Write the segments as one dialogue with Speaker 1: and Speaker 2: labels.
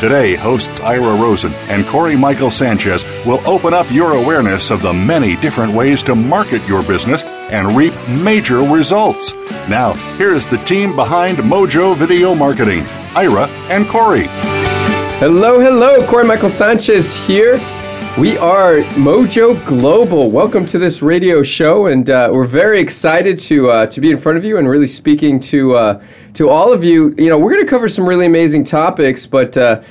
Speaker 1: Today, hosts Ira Rosen and Corey Michael Sanchez will open up your awareness of the many different ways to market your business and reap major results. Now, here is the team behind Mojo Video Marketing Ira and Corey.
Speaker 2: Hello, hello, Corey Michael Sanchez here. We are Mojo Global. Welcome to this radio show, and uh, we're very excited to uh, to be in front of you and really speaking to uh, to all of you. You know, we're going to cover some really amazing topics, but. Uh,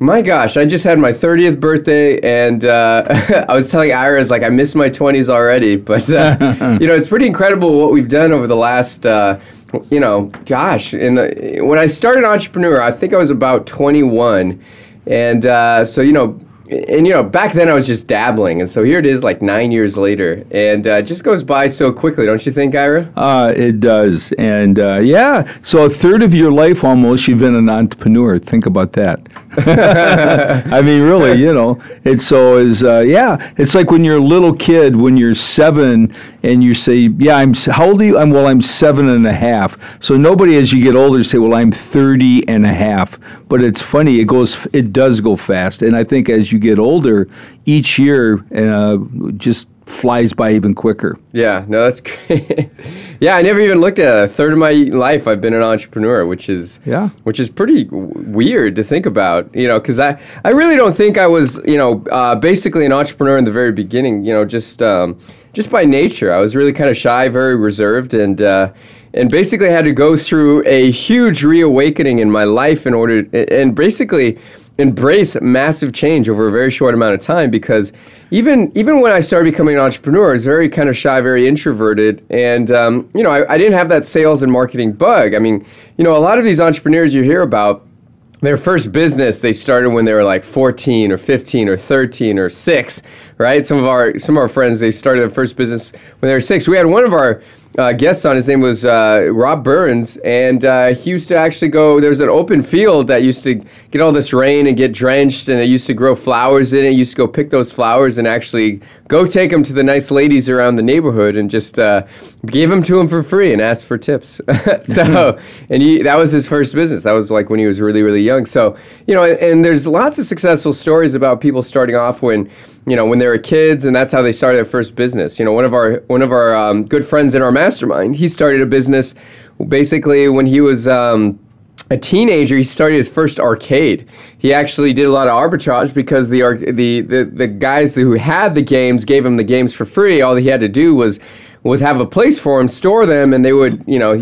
Speaker 2: my gosh, I just had my 30th birthday, and uh, I was telling Iris like, I missed my 20s already. But, uh, you know, it's pretty incredible what we've done over the last, you know, gosh. In the, when I started Entrepreneur, I think I was about 21. And so, you know, and you know back then i was just dabbling and so here it is like nine years later and uh, it just goes by so quickly don't you think ira
Speaker 3: uh, it does and uh, yeah so a third of your life almost you've been an entrepreneur think about that i mean really you know it's so is uh, yeah it's like when you're a little kid when you're seven and you say yeah i'm how old are you i'm well i'm seven and a half so nobody as you get older say well i'm 30 and a half but it's funny it goes it does go fast and i think as you you get older, each year uh, just flies by even quicker.
Speaker 2: Yeah, no, that's great. yeah, I never even looked at it. A third of my life, I've been an entrepreneur, which is yeah, which is pretty w- weird to think about. You know, because I I really don't think I was you know uh, basically an entrepreneur in the very beginning. You know, just um, just by nature, I was really kind of shy, very reserved, and. Uh, and basically, had to go through a huge reawakening in my life in order, and basically, embrace massive change over a very short amount of time because even even when I started becoming an entrepreneur, I was very kind of shy, very introverted, and um, you know I, I didn't have that sales and marketing bug. I mean, you know, a lot of these entrepreneurs you hear about, their first business they started when they were like 14 or 15 or 13 or 6 right some of our some of our friends they started their first business when they were 6 we had one of our uh, guest on. His name was uh, Rob Burns, and uh, he used to actually go. There's an open field that used to get all this rain and get drenched, and it used to grow flowers in it. He used to go pick those flowers and actually go take them to the nice ladies around the neighborhood and just uh, gave them to them for free and asked for tips. so, mm-hmm. and he, that was his first business. That was like when he was really, really young. So, you know, and, and there's lots of successful stories about people starting off when you know when they were kids and that's how they started their first business you know one of our one of our um, good friends in our mastermind he started a business basically when he was um, a teenager he started his first arcade he actually did a lot of arbitrage because the, the the the guys who had the games gave him the games for free all he had to do was was have a place for them, store them, and they would, you know,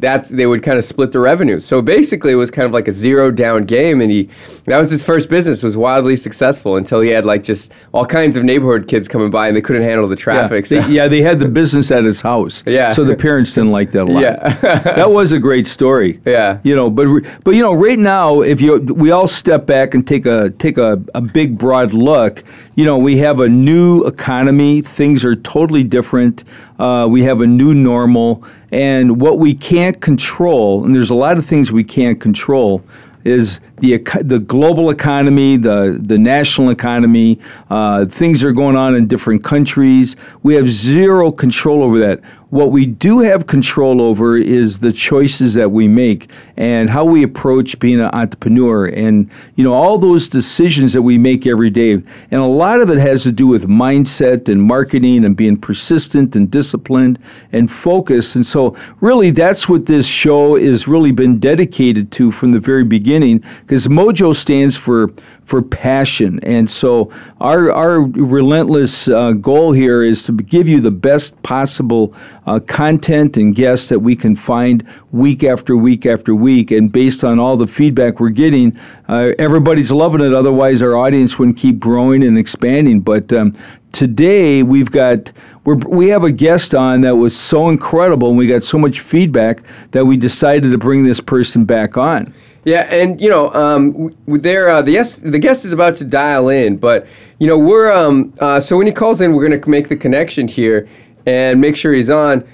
Speaker 2: that's they would kind of split the revenue. So basically, it was kind of like a zero down game, and he that was his first business was wildly successful until he had like just all kinds of neighborhood kids coming by and they couldn't handle the traffic.
Speaker 3: Yeah, so. they, yeah, they had the business at his house. Yeah, so the parents didn't like that a lot. Yeah, that was a great story. Yeah, you know, but but you know, right now, if you we all step back and take a take a, a big broad look, you know, we have a new economy. Things are totally different. Uh, we have a new normal, and what we can't control, and there's a lot of things we can't control, is the the global economy, the the national economy. Uh, things are going on in different countries. We have zero control over that. What we do have control over is the choices that we make and how we approach being an entrepreneur, and you know all those decisions that we make every day. And a lot of it has to do with mindset and marketing and being persistent and disciplined and focused. And so, really, that's what this show has really been dedicated to from the very beginning because mojo stands for for passion and so our our relentless uh, goal here is to give you the best possible uh, content and guests that we can find week after week after week and based on all the feedback we're getting uh, everybody's loving it otherwise our audience wouldn't keep growing and expanding but um, today we've got we have a guest on that was so incredible and we got so much feedback that we decided to bring this person back on
Speaker 2: yeah, and you know, um, there uh, the guest the guest is about to dial in, but you know we're um, uh, so when he calls in, we're going to make the connection here and make sure he's on.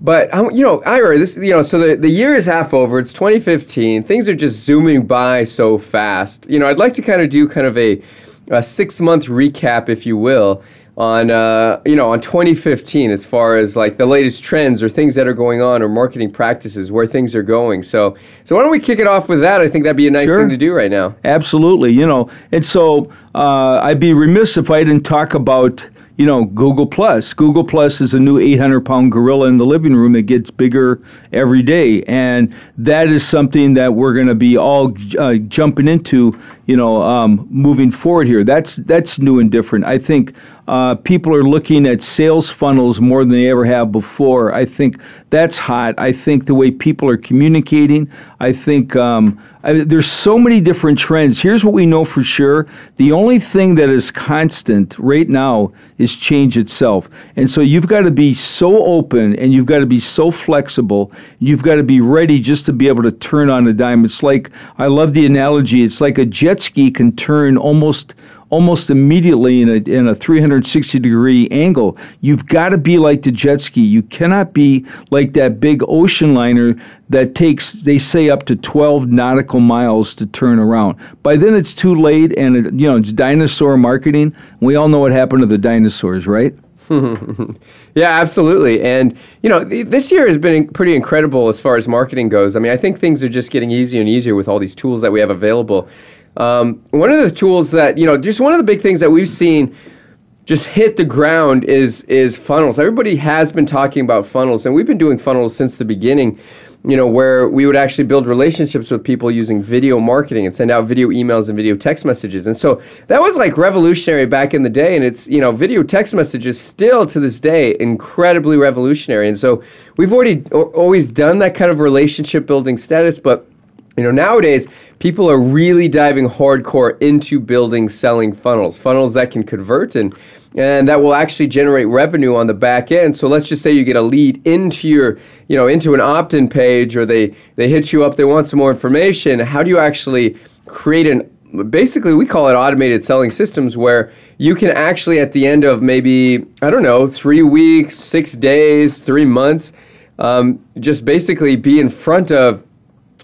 Speaker 2: But um, you know, Ira, this you know, so the, the year is half over. It's 2015. Things are just zooming by so fast. You know, I'd like to kind of do kind of a, a six month recap, if you will, on uh, you know on 2015 as far as like the latest trends or things that are going on or marketing practices where things are going so so why don't we kick it off with that i think that'd be a nice
Speaker 3: sure.
Speaker 2: thing to do right now
Speaker 3: absolutely you know and so uh, i'd be remiss if i didn't talk about you know google plus google plus is a new 800 pound gorilla in the living room it gets bigger every day and that is something that we're going to be all uh, jumping into you know um, moving forward here that's that's new and different i think uh, people are looking at sales funnels more than they ever have before. I think that's hot. I think the way people are communicating, I think um, I, there's so many different trends. Here's what we know for sure the only thing that is constant right now is change itself. And so you've got to be so open and you've got to be so flexible. You've got to be ready just to be able to turn on a dime. It's like, I love the analogy, it's like a jet ski can turn almost almost immediately in a, in a 360 degree angle. You've got to be like the jet ski. You cannot be like that big ocean liner that takes, they say, up to 12 nautical miles to turn around. By then it's too late and, it, uh, you know, it's dinosaur marketing. We all know what happened to the dinosaurs, right?
Speaker 2: yeah, absolutely. And, you know, th- this year has been pretty incredible as far as marketing goes. I mean, I think things are just getting easier and easier with all these tools that we have available. Um, one of the tools that you know, just one of the big things that we've seen just hit the ground is is funnels. Everybody has been talking about funnels, and we've been doing funnels since the beginning. You know, where we would actually build relationships with people using video marketing and send out video emails and video text messages. And so that was like revolutionary back in the day. And it's, you know, video text messages still to this day incredibly revolutionary. And so we've already always done that kind of relationship building status, but you know, nowadays, people are really diving hardcore into building selling funnels, funnels that can convert and and that will actually generate revenue on the back end. So let's just say you get a lead into your, you know, into an opt-in page or they they hit you up, they want some more information. How do you actually create an basically we call it automated selling systems where you can actually at the end of maybe i don't know three weeks six days three months um, just basically be in front of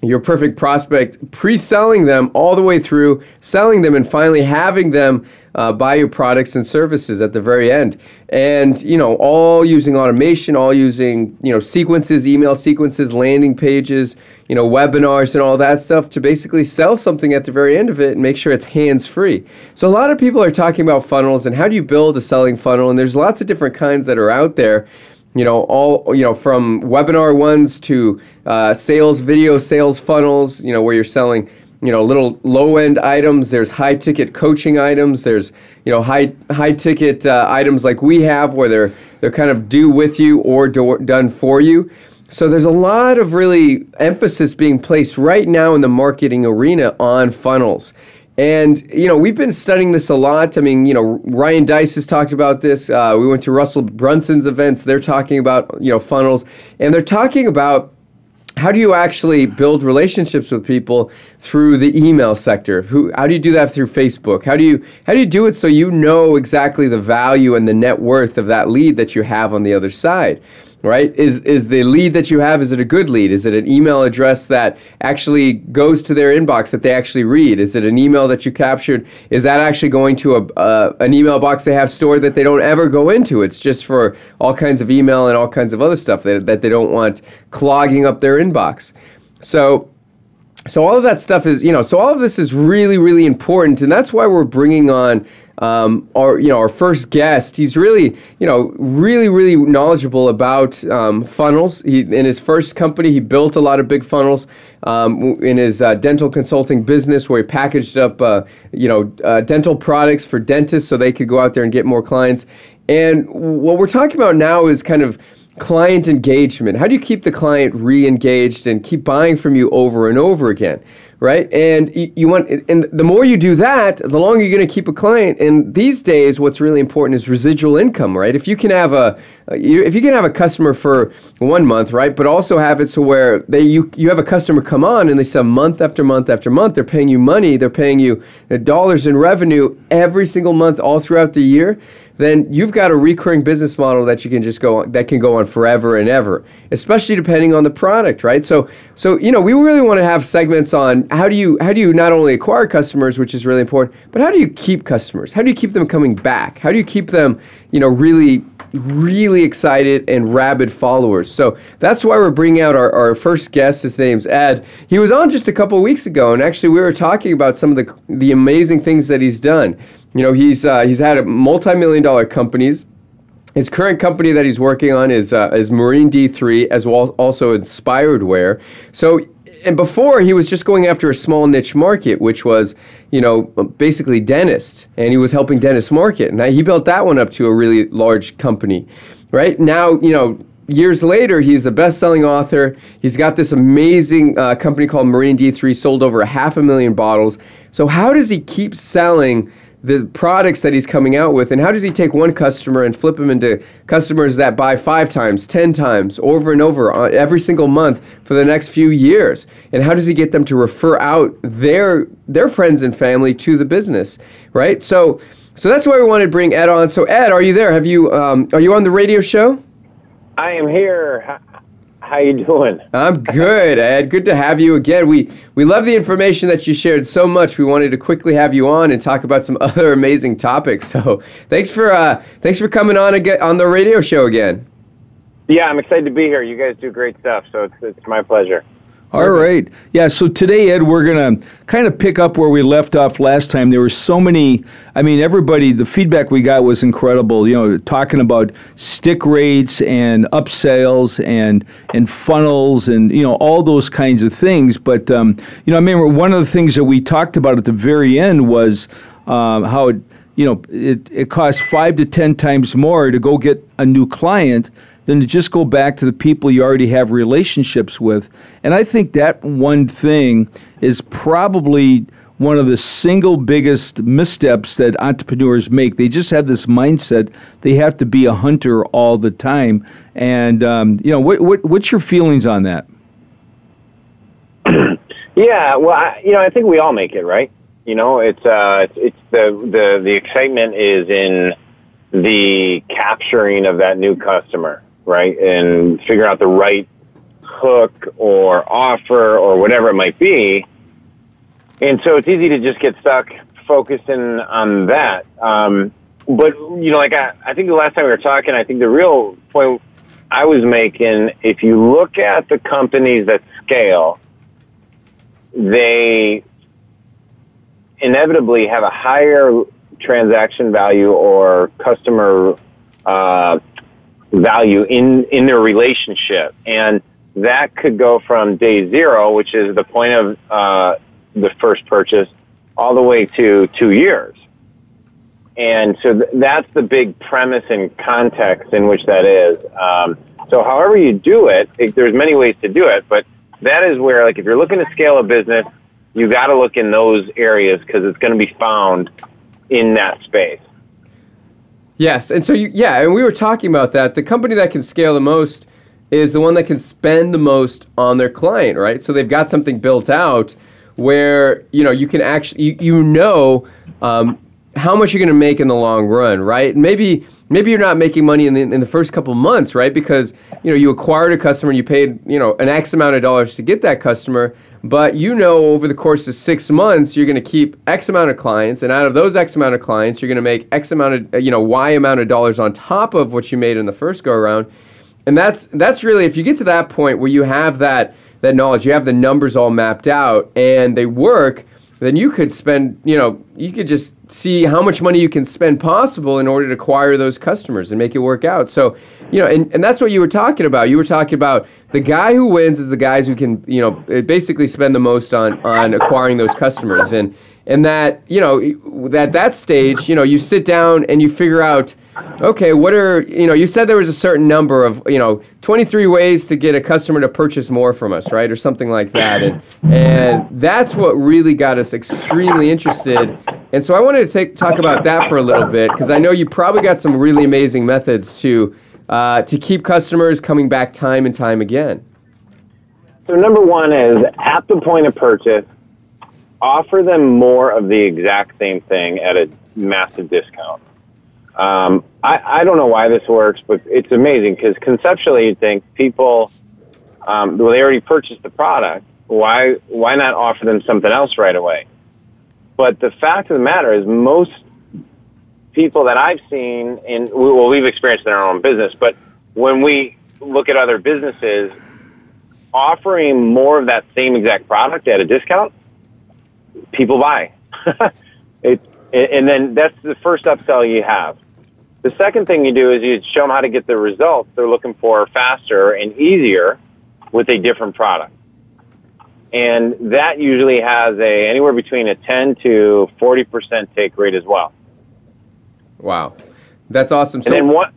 Speaker 2: your perfect prospect, pre selling them all the way through, selling them, and finally having them uh, buy your products and services at the very end. And, you know, all using automation, all using, you know, sequences, email sequences, landing pages, you know, webinars and all that stuff to basically sell something at the very end of it and make sure it's hands free. So, a lot of people are talking about funnels and how do you build a selling funnel, and there's lots of different kinds that are out there you know all you know from webinar ones to uh, sales video sales funnels you know where you're selling you know little low end items there's high ticket coaching items there's you know high high ticket uh, items like we have where they're they're kind of do with you or do, done for you so there's a lot of really emphasis being placed right now in the marketing arena on funnels and, you know, we've been studying this a lot. I mean, you know, Ryan Deiss has talked about this. Uh, we went to Russell Brunson's events. They're talking about, you know, funnels. And they're talking about how do you actually build relationships with people through the email sector? Who, how do you do that through Facebook? How do, you, how do you do it so you know exactly the value and the net worth of that lead that you have on the other side? right is is the lead that you have is it a good lead is it an email address that actually goes to their inbox that they actually read is it an email that you captured is that actually going to a uh, an email box they have stored that they don't ever go into it's just for all kinds of email and all kinds of other stuff that, that they don't want clogging up their inbox so so all of that stuff is you know so all of this is really really important and that's why we're bringing on um, our you know our first guest, he's really you know really really knowledgeable about um, funnels. He, in his first company, he built a lot of big funnels. Um, in his uh, dental consulting business, where he packaged up uh, you know uh, dental products for dentists so they could go out there and get more clients. And what we're talking about now is kind of client engagement. How do you keep the client re-engaged and keep buying from you over and over again? right? And you, want, and the more you do that, the longer you're going to keep a client. And these days, what's really important is residual income, right? If you can have a, if you can have a customer for one month, right, but also have it so where they you you have a customer come on and they sell month after month after month, they're paying you money, they're paying you uh, dollars in revenue every single month all throughout the year then you've got a recurring business model that you can just go on, that can go on forever and ever, especially depending on the product, right? So, so you know, we really want to have segments on how do you how do you not only acquire customers, which is really important, but how do you keep customers? How do you keep them coming back? How do you keep them, you know, really really excited and rabid followers. So that's why we're bringing out our, our first guest. His name's Ed. He was on just a couple weeks ago, and actually we were talking about some of the the amazing things that he's done. You know, he's uh, he's had multi-million dollar companies. His current company that he's working on is uh, is Marine D3, as well also Inspired Wear. So and before he was just going after a small niche market, which was you know basically dentist, and he was helping dentist market, and he built that one up to a really large company. Right now, you know. Years later, he's a best-selling author. He's got this amazing uh, company called Marine D3, sold over a half a million bottles. So how does he keep selling the products that he's coming out with and how does he take one customer and flip him into customers that buy five times 10 times over and over uh, every single month for the next few years and how does he get them to refer out their their friends and family to the business right so so that's why we wanted to bring ed on so ed are you there have you um, are you on the radio show
Speaker 4: i am here how you doing? I'm
Speaker 2: good, Ed. Good to have you again. We we love the information that you shared so much. We wanted to quickly have you on and talk about some other amazing topics. So thanks for uh, thanks for coming on again on the radio show again.
Speaker 4: Yeah, I'm excited to be here. You guys do great stuff, so it's it's my pleasure.
Speaker 3: All right. Yeah. So today, Ed, we're going to kind of pick up where we left off last time. There were so many, I mean, everybody, the feedback we got was incredible. You know, talking about stick rates and upsells and, and funnels and, you know, all those kinds of things. But, um, you know, I remember one of the things that we talked about at the very end was um, how, it, you know, it, it costs five to 10 times more to go get a new client than to just go back to the people you already have relationships with. And I think that one thing is probably one of the single biggest missteps that entrepreneurs make. They just have this mindset they have to be a hunter all the time. And um, you know, what, what, what's your feelings on that?
Speaker 4: yeah, well, I, you know, I think we all make it, right? You know, it's uh, it's, it's the the the excitement is in the capturing of that new customer right? And figure out the right hook or offer or whatever it might be. And so it's easy to just get stuck focusing on that. Um, but you know, like I, I think the last time we were talking, I think the real point I was making, if you look at the companies that scale, they inevitably have a higher transaction value or customer uh, value in, in their relationship. And that could go from day zero, which is the point of uh, the first purchase, all the way to two years. And so th- that's the big premise and context in which that is. Um, so however you do it, it, there's many ways to do it, but that is where, like, if you're looking to scale a business, you got to look in those areas because it's going to be found in that space.
Speaker 2: Yes, and so you, yeah, and we were talking about that. The company that can scale the most is the one that can spend the most on their client, right? So they've got something built out where you know you can actually you, you know um, how much you're going to make in the long run, right? Maybe maybe you're not making money in the, in the first couple months, right? Because you know you acquired a customer and you paid you know an X amount of dollars to get that customer, but you know, over the course of six months, you're going to keep X amount of clients, and out of those X amount of clients, you're going to make X amount of uh, you know Y amount of dollars on top of what you made in the first go around. And that's that's really if you get to that point where you have that that knowledge, you have the numbers all mapped out, and they work then you could spend, you know, you could just see how much money you can spend possible in order to acquire those customers and make it work out. So you know, and, and that's what you were talking about. You were talking about the guy who wins is the guys who can, you know, eh, basically spend the most on on acquiring those customers, and and that you know at that stage, you know, you sit down and you figure out, okay, what are you know, you said there was a certain number of you know, 23 ways to get a customer to purchase more from us, right, or something like that, and and that's what really got us extremely interested. And so I wanted to take, talk about that for a little bit because I know you probably got some really amazing methods to uh, to keep customers coming back time and time again?
Speaker 4: So, number one is at the point of purchase, offer them more of the exact same thing at a massive discount. Um, I, I don't know why this works, but it's amazing because conceptually you think people, um, well, they already purchased the product. Why, why not offer them something else right away? But the fact of the matter is most people that I've seen, and well, we've experienced in our own business, but when we look at other businesses, offering more of that same exact product at a discount, people buy. it, and then that's the first upsell you have. The second thing you do is you show them how to get the results they're looking for faster and easier with a different product. And that usually has a anywhere between a 10 to 40% take rate as well.
Speaker 2: Wow, that's awesome. And
Speaker 4: so- then what?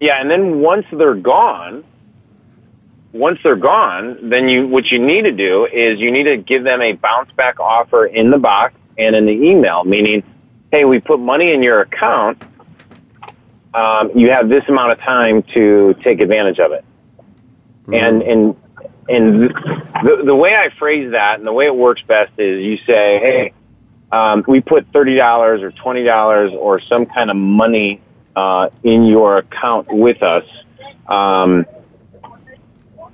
Speaker 4: Yeah, and then once they're gone, once they're gone, then you what you need to do is you need to give them a bounce back offer in the box and in the email, meaning, hey, we put money in your account. Um, you have this amount of time to take advantage of it. Mm-hmm. And and and the, the way I phrase that and the way it works best is you say, hey, um, we put $30 or $20 or some kind of money uh, in your account with us. Um,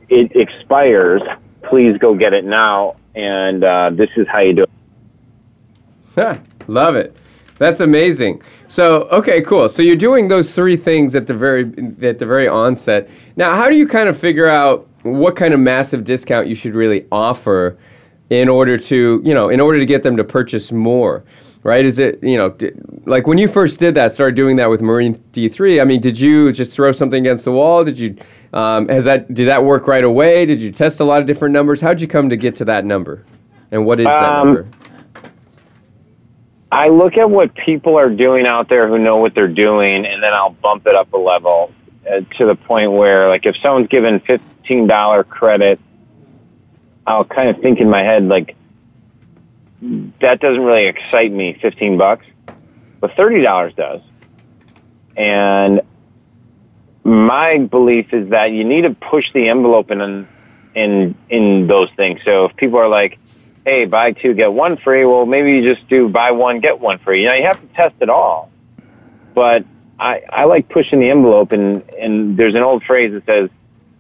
Speaker 4: it expires. Please go get it now. And uh, this is how you do
Speaker 2: it. love it. That's amazing. So, okay, cool. So you're doing those three things at the very at the very onset. Now, how do you kind of figure out what kind of massive discount you should really offer in order to you know in order to get them to purchase more right is it you know did, like when you first did that started doing that with marine d3 i mean did you just throw something against the wall did you um, has that did that work right away did you test a lot of different numbers how'd you come to get to that number and what is um, that number
Speaker 4: i look at what people are doing out there who know what they're doing and then i'll bump it up a level uh, to the point where like if someone's given $15 credit I'll kind of think in my head like that doesn't really excite me. Fifteen bucks, but thirty dollars does. And my belief is that you need to push the envelope in in in those things. So if people are like, "Hey, buy two get one free," well, maybe you just do buy one get one free. You know, you have to test it all. But I I like pushing the envelope, and and there's an old phrase that says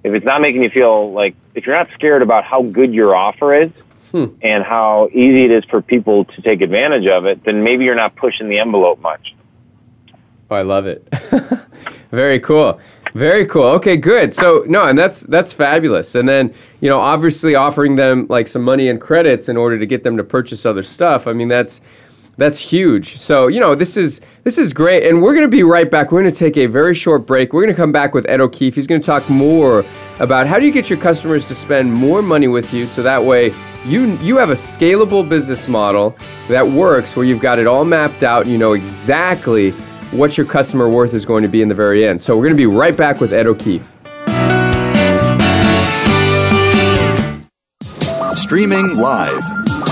Speaker 4: if it's not making you feel like if you're not scared about how good your offer is hmm. and how easy it is for people to take advantage of it, then maybe you're not pushing the envelope much.
Speaker 2: Oh, I love it. Very cool. Very cool. Okay, good. So no, and that's that's fabulous. And then you know, obviously offering them like some money and credits in order to get them to purchase other stuff. I mean, that's that's huge. So, you know, this is this is great and we're going to be right back. We're going to take a very short break. We're going to come back with Ed O'Keefe. He's going to talk more about how do you get your customers to spend more money with you so that way you you have a scalable business model that works where you've got it all mapped out and you know exactly what your customer worth is going to be in the very end. So, we're going to be right back with Ed O'Keefe.
Speaker 1: Streaming live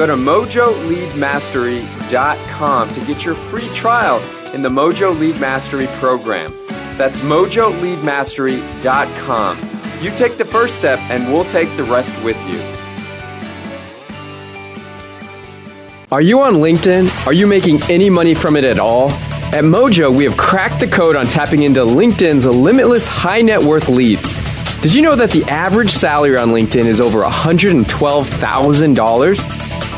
Speaker 2: Go to mojoleadmastery.com to get your free trial in the Mojo Lead Mastery program. That's mojoleadmastery.com. You take the first step, and we'll take the rest with you. Are you on LinkedIn? Are you making any money from it at all? At Mojo, we have cracked the code on tapping into LinkedIn's limitless high net worth leads. Did you know that the average salary on LinkedIn is over $112,000?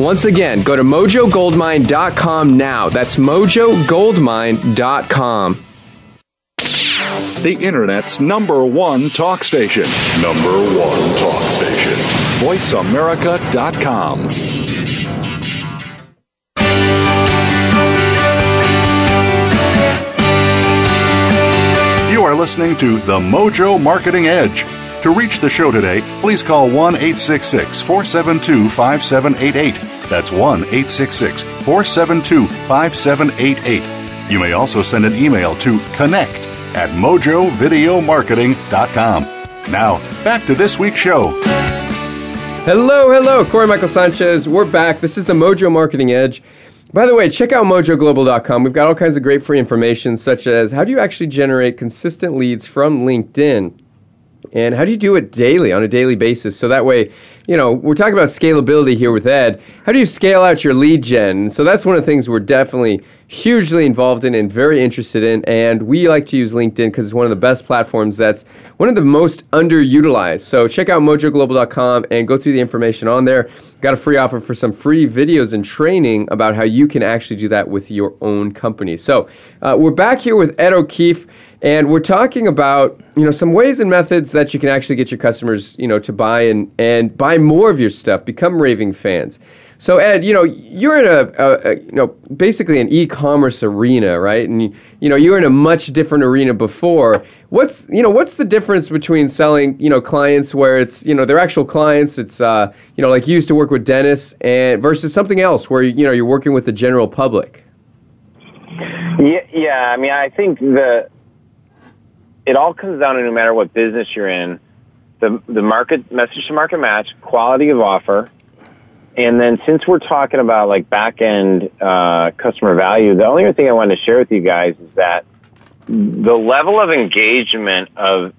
Speaker 2: Once again, go to mojogoldmine.com now. That's mojogoldmine.com.
Speaker 1: The Internet's number one talk station. Number one talk station. VoiceAmerica.com. listening to The Mojo Marketing Edge. To reach the show today, please call 1 866 472 5788. That's 1 866 472 5788. You may also send an email to connect at mojovideomarketing.com. Now, back to this week's show.
Speaker 2: Hello, hello, Corey Michael Sanchez. We're back. This is the Mojo Marketing Edge. By the way, check out mojoglobal.com. We've got all kinds of great free information, such as how do you actually generate consistent leads from LinkedIn? and how do you do it daily on a daily basis so that way you know we're talking about scalability here with ed how do you scale out your lead gen so that's one of the things we're definitely hugely involved in and very interested in and we like to use linkedin because it's one of the best platforms that's one of the most underutilized so check out mojoglobal.com and go through the information on there got a free offer for some free videos and training about how you can actually do that with your own company so uh, we're back here with ed o'keefe and we're talking about you know some ways and methods that you can actually get your customers you know to buy and and buy more of your stuff, become raving fans. So Ed, you know you're in a, a, a you know basically an e-commerce arena, right? And you, you know you're in a much different arena before. What's you know what's the difference between selling you know clients where it's you know they're actual clients, it's uh, you know like you used to work with dentists, and versus something else where you know you're working with the general public.
Speaker 4: Yeah, yeah. I mean, I think the it all comes down to no matter what business you're in, the, the market message to market match, quality of offer, and then since we're talking about like back end uh, customer value, the only thing I wanted to share with you guys is that the level of engagement of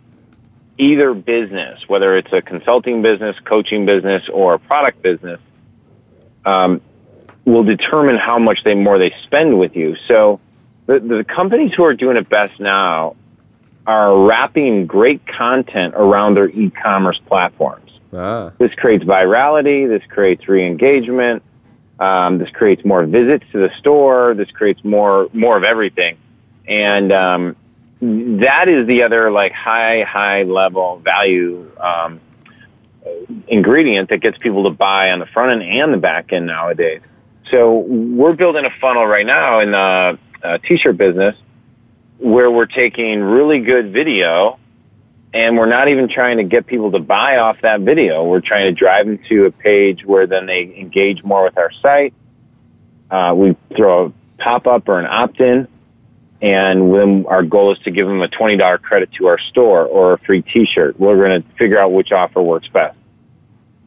Speaker 4: either business, whether it's a consulting business, coaching business, or a product business, um, will determine how much they more they spend with you. So the, the companies who are doing it best now are wrapping great content around their e-commerce platforms. Ah. This creates virality. This creates re-engagement. Um, this creates more visits to the store. This creates more more of everything, and um, that is the other like high high level value um, ingredient that gets people to buy on the front end and the back end nowadays. So we're building a funnel right now in the uh, t-shirt business where we're taking really good video and we're not even trying to get people to buy off that video. We're trying to drive them to a page where then they engage more with our site. Uh, we throw a pop up or an opt in. And then our goal is to give them a $20 credit to our store or a free t-shirt. We're going to figure out which offer works best.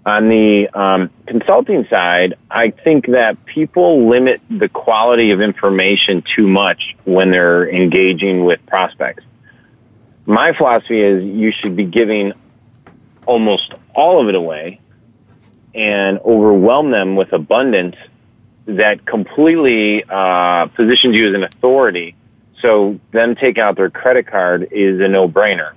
Speaker 4: On the um, consulting side, I think that people limit the quality of information too much when they're engaging with prospects. My philosophy is you should be giving almost all of it away and overwhelm them with abundance that completely uh, positions you as an authority. So them taking out their credit card is a no-brainer.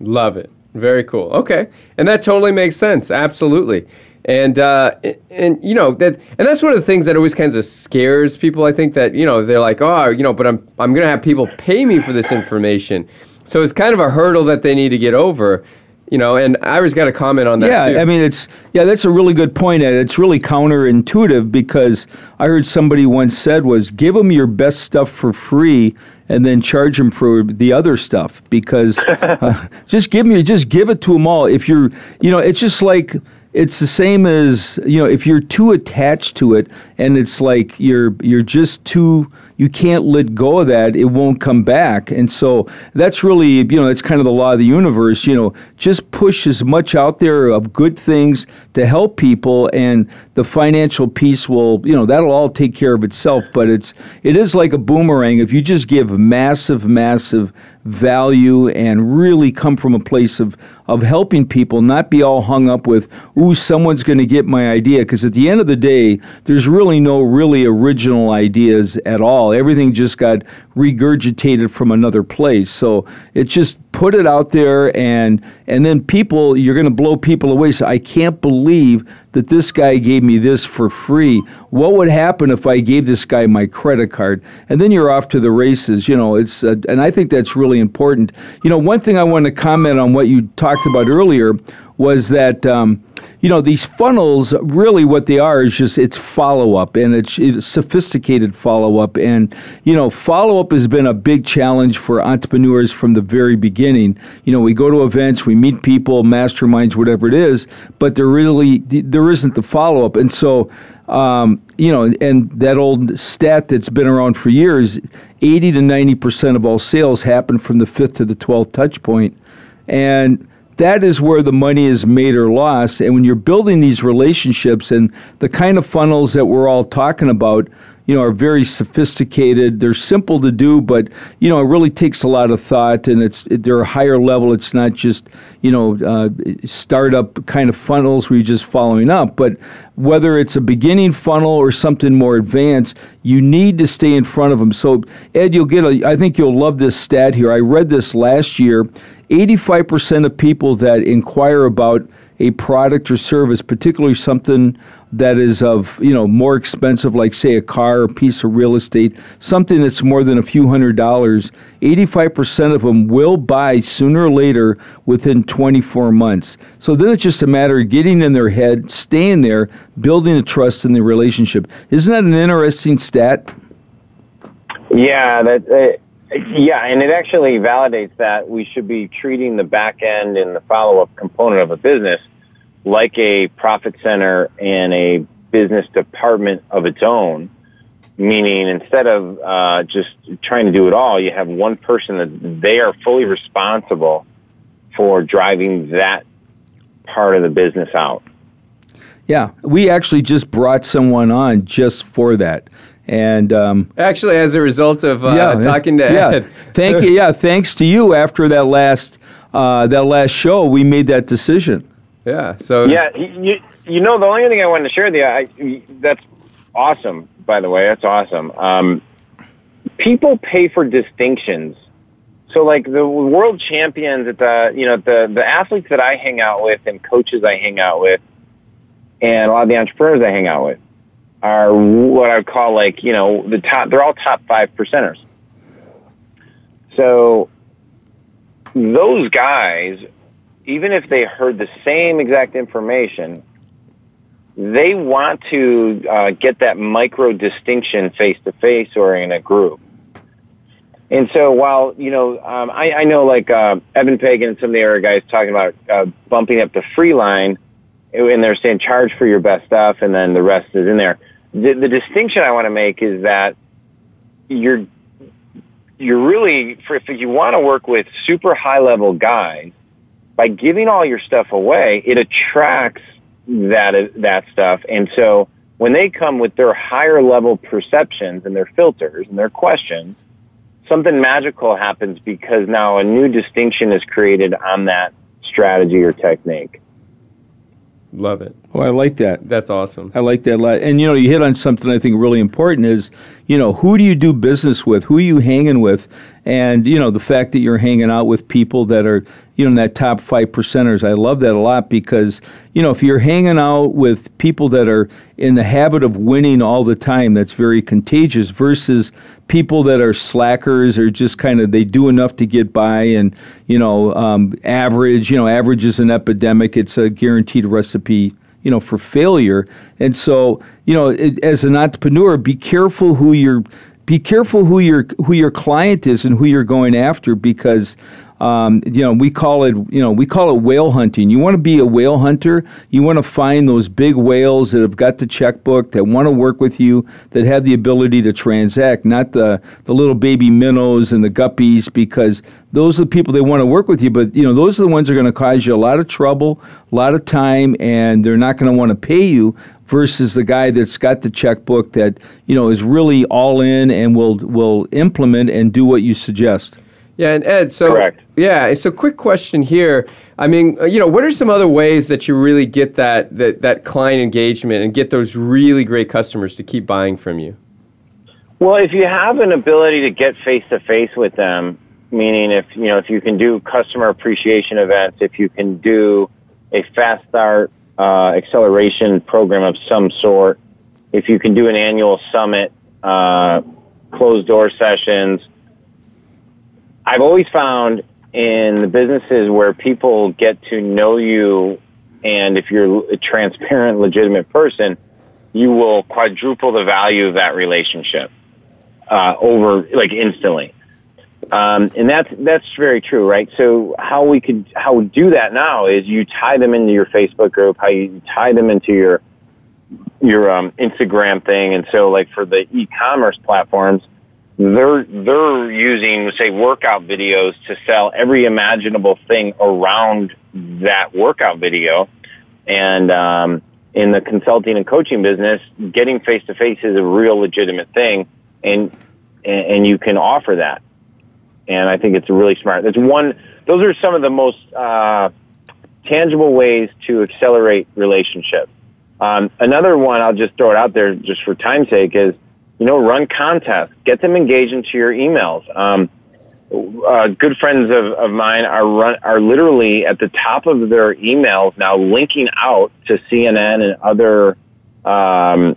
Speaker 2: Love it. Very cool. Okay, and that totally makes sense. Absolutely. And uh, and you know that and that's one of the things that always kind of scares people. I think that you know they're like, oh, you know, but I'm I'm gonna have people pay me for this information, so it's kind of a hurdle that they need to get over you know and ira's got a comment on that yeah too.
Speaker 3: i mean it's yeah that's a really good point and it's really counterintuitive because i heard somebody once said was give them your best stuff for free and then charge them for the other stuff because uh, just give me just give it to them all. If you're you know it's just like it's the same as you know if you're too attached to it and it's like you're you're just too you can't let go of that. It won't come back. And so that's really, you know, that's kind of the law of the universe. You know, just push as much out there of good things to help people, and the financial piece will, you know, that'll all take care of itself. But it's, it is like a boomerang. If you just give massive, massive, value and really come from a place of, of helping people, not be all hung up with, ooh, someone's going to get my idea. Because at the end of the day, there's really no really original ideas at all. Everything just got regurgitated from another place. So it's just put it out there and and then people you're going to blow people away so i can't believe that this guy gave me this for free. What would happen if I gave this guy my credit card? And then you're off to the races. You know, it's uh, and I think that's really important. You know, one thing I want to comment on what you talked about earlier was that um, you know these funnels really what they are is just it's follow up and it's, it's sophisticated follow up and you know follow up has been a big challenge for entrepreneurs from the very beginning you know we go to events we meet people masterminds whatever it is but there really there isn't the follow up and so um, you know, and that old stat that's been around for years 80 to 90% of all sales happen from the fifth to the 12th touch point. And that is where the money is made or lost. And when you're building these relationships and the kind of funnels that we're all talking about, you know, are very sophisticated. They're simple to do, but you know, it really takes a lot of thought, and it's they're a higher level. It's not just you know uh, startup kind of funnels where you're just following up, but whether it's a beginning funnel or something more advanced, you need to stay in front of them. So, Ed, you'll get a. I think you'll love this stat here. I read this last year, 85% of people that inquire about a product or service, particularly something that is of you know more expensive, like say a car or a piece of real estate, something that's more than a few hundred dollars, 85% of them will buy sooner or later within 24 months. So then it's just a matter of getting in their head, staying there, building a trust in the relationship. Isn't that an interesting stat?
Speaker 4: Yeah, that yeah, and it actually validates that we should be treating the back end and the follow up component of a business like a profit center and a business department of its own. Meaning, instead of uh, just trying to do it all, you have one person that they are fully responsible for driving that part of the business out.
Speaker 3: Yeah, we actually just brought someone on just for that. And um,
Speaker 2: actually, as a result of uh, yeah, talking to
Speaker 3: yeah. Ed, thank you. Yeah, thanks to you. After that last uh, that last show, we made that decision.
Speaker 2: Yeah. So
Speaker 4: yeah, you, you know the only thing I wanted to share the I, that's awesome. By the way, that's awesome. Um, people pay for distinctions so like the world champions at the you know the the athletes that I hang out with and coaches I hang out with and a lot of the entrepreneurs I hang out with are what I would call like, you know, the top, they're all top five percenters. So those guys, even if they heard the same exact information, they want to uh, get that micro distinction face to face or in a group. And so while, you know, um, I, I, know like uh, Eben Pagan and some of the other guys talking about uh, bumping up the free line, and they're saying charge for your best stuff and then the rest is in there the, the distinction I want to make is that you're you're really for if you want to work with super high level guys by giving all your stuff away it attracts that that stuff and so when they come with their higher level perceptions and their filters and their questions something magical happens because now a new distinction is created on that strategy or technique
Speaker 2: Love it.
Speaker 3: Oh, I like that.
Speaker 2: That's awesome.
Speaker 3: I like that a lot. And you know, you hit on something I think really important is, you know, who do you do business with? Who are you hanging with? And you know, the fact that you're hanging out with people that are, you know, in that top five percenters. I love that a lot because you know, if you're hanging out with people that are in the habit of winning all the time, that's very contagious. Versus people that are slackers or just kind of they do enough to get by and you know um, average you know average is an epidemic it's a guaranteed recipe you know for failure and so you know it, as an entrepreneur be careful who you're be careful who your who your client is and who you're going after because um, you know, we call it you know we call it whale hunting. You want to be a whale hunter. You want to find those big whales that have got the checkbook that want to work with you that have the ability to transact, not the the little baby minnows and the guppies because those are the people they want to work with you. But you know, those are the ones that are going to cause you a lot of trouble, a lot of time, and they're not going to want to pay you versus the guy that's got the checkbook that you know is really all in and will will implement and do what you suggest.
Speaker 2: Yeah, and Ed, so Correct. yeah, so quick question here. I mean, uh, you know, what are some other ways that you really get that that that client engagement and get those really great customers to keep buying from you?
Speaker 4: Well, if you have an ability to get face to face with them, meaning if you know if you can do customer appreciation events, if you can do a fast start uh, acceleration program of some sort, if you can do an annual summit, uh, closed door sessions I've always found in the businesses where people get to know you, and if you're a transparent, legitimate person, you will quadruple the value of that relationship uh, over like instantly. Um, and that's that's very true, right? So how we could how we do that now is you tie them into your Facebook group, how you tie them into your your um, Instagram thing, and so like for the e-commerce platforms, they're they're using say workout videos to sell every imaginable thing around that workout video and um, in the consulting and coaching business getting face to face is a real legitimate thing and and you can offer that and i think it's really smart that's one those are some of the most uh, tangible ways to accelerate relationships um, another one i'll just throw it out there just for time's sake is you know, run contests, get them engaged into your emails. Um, uh, good friends of, of mine are run, are literally at the top of their emails now linking out to CNN and other um,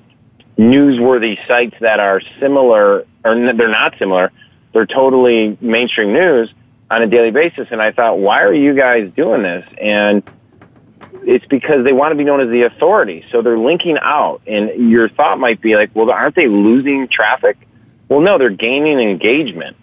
Speaker 4: newsworthy sites that are similar or they're not similar. They're totally mainstream news on a daily basis. And I thought, why are you guys doing this? And it's because they want to be known as the authority. So they're linking out. And your thought might be like, well, aren't they losing traffic? Well, no, they're gaining engagement.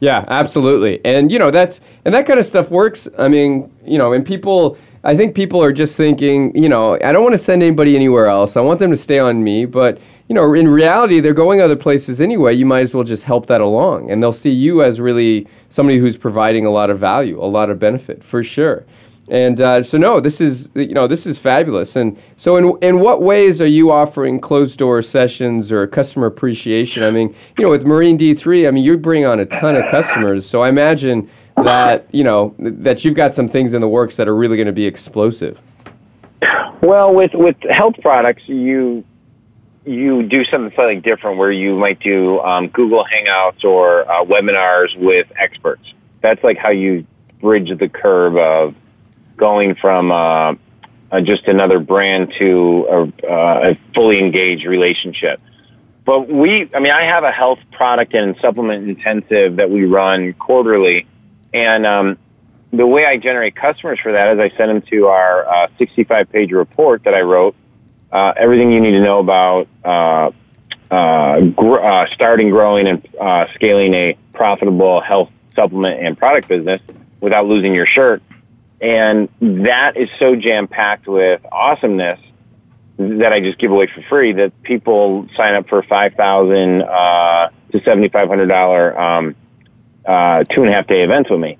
Speaker 2: Yeah, absolutely. And you know, that's and that kind of stuff works. I mean, you know, and people I think people are just thinking, you know, I don't want to send anybody anywhere else. I want them to stay on me, but you know, in reality they're going other places anyway. You might as well just help that along and they'll see you as really somebody who's providing a lot of value, a lot of benefit for sure. And uh, so, no, this is you know this is fabulous. And so, in in what ways are you offering closed door sessions or customer appreciation? I mean, you know, with Marine D three, I mean, you bring on a ton of customers. So I imagine that you know that you've got some things in the works that are really going to be explosive.
Speaker 4: Well, with with health products, you you do something slightly different, where you might do um, Google Hangouts or uh, webinars with experts. That's like how you bridge the curve of going from uh, uh, just another brand to a, uh, a fully engaged relationship. But we, I mean, I have a health product and supplement intensive that we run quarterly, and um, the way I generate customers for that is I send them to our uh, 65 page report that I wrote. Uh, everything you need to know about uh, gr- starting, growing, and scaling a profitable health supplement and product business without losing your shirt. And that is so jam packed with awesomeness that I just give away for free that people sign up for five thousand uh, to seventy five hundred dollar um, uh, two and a half day events with me.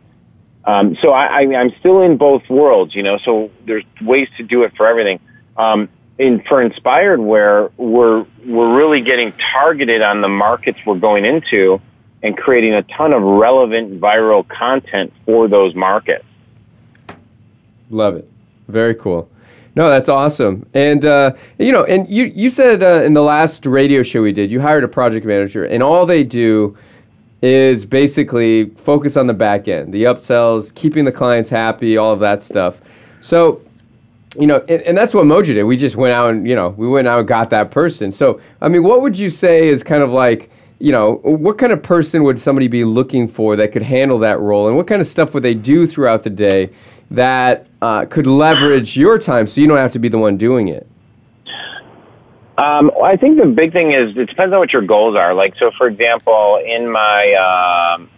Speaker 4: Um, so I, I, I'm still in both worlds, you know. So there's ways to do it for everything. Um, in for inspired, where we're we're really getting targeted on the markets we're going into, and creating a ton of relevant viral content for those markets.
Speaker 2: Love it. Very cool. No, that's awesome. And uh, you know, and you you said uh, in the last radio show we did, you hired a project manager, and all they do is basically focus on the back end, the upsells, keeping the clients happy, all of that stuff. So, you know, and, and that's what Mojo did. We just went out and you know, we went out and got that person. So, I mean, what would you say is kind of like you know, what kind of person would somebody be looking for that could handle that role, and what kind of stuff would they do throughout the day? that uh, could leverage your time so you don't have to be the one doing it?
Speaker 4: Um, I think the big thing is it depends on what your goals are. Like, so for example, in my um,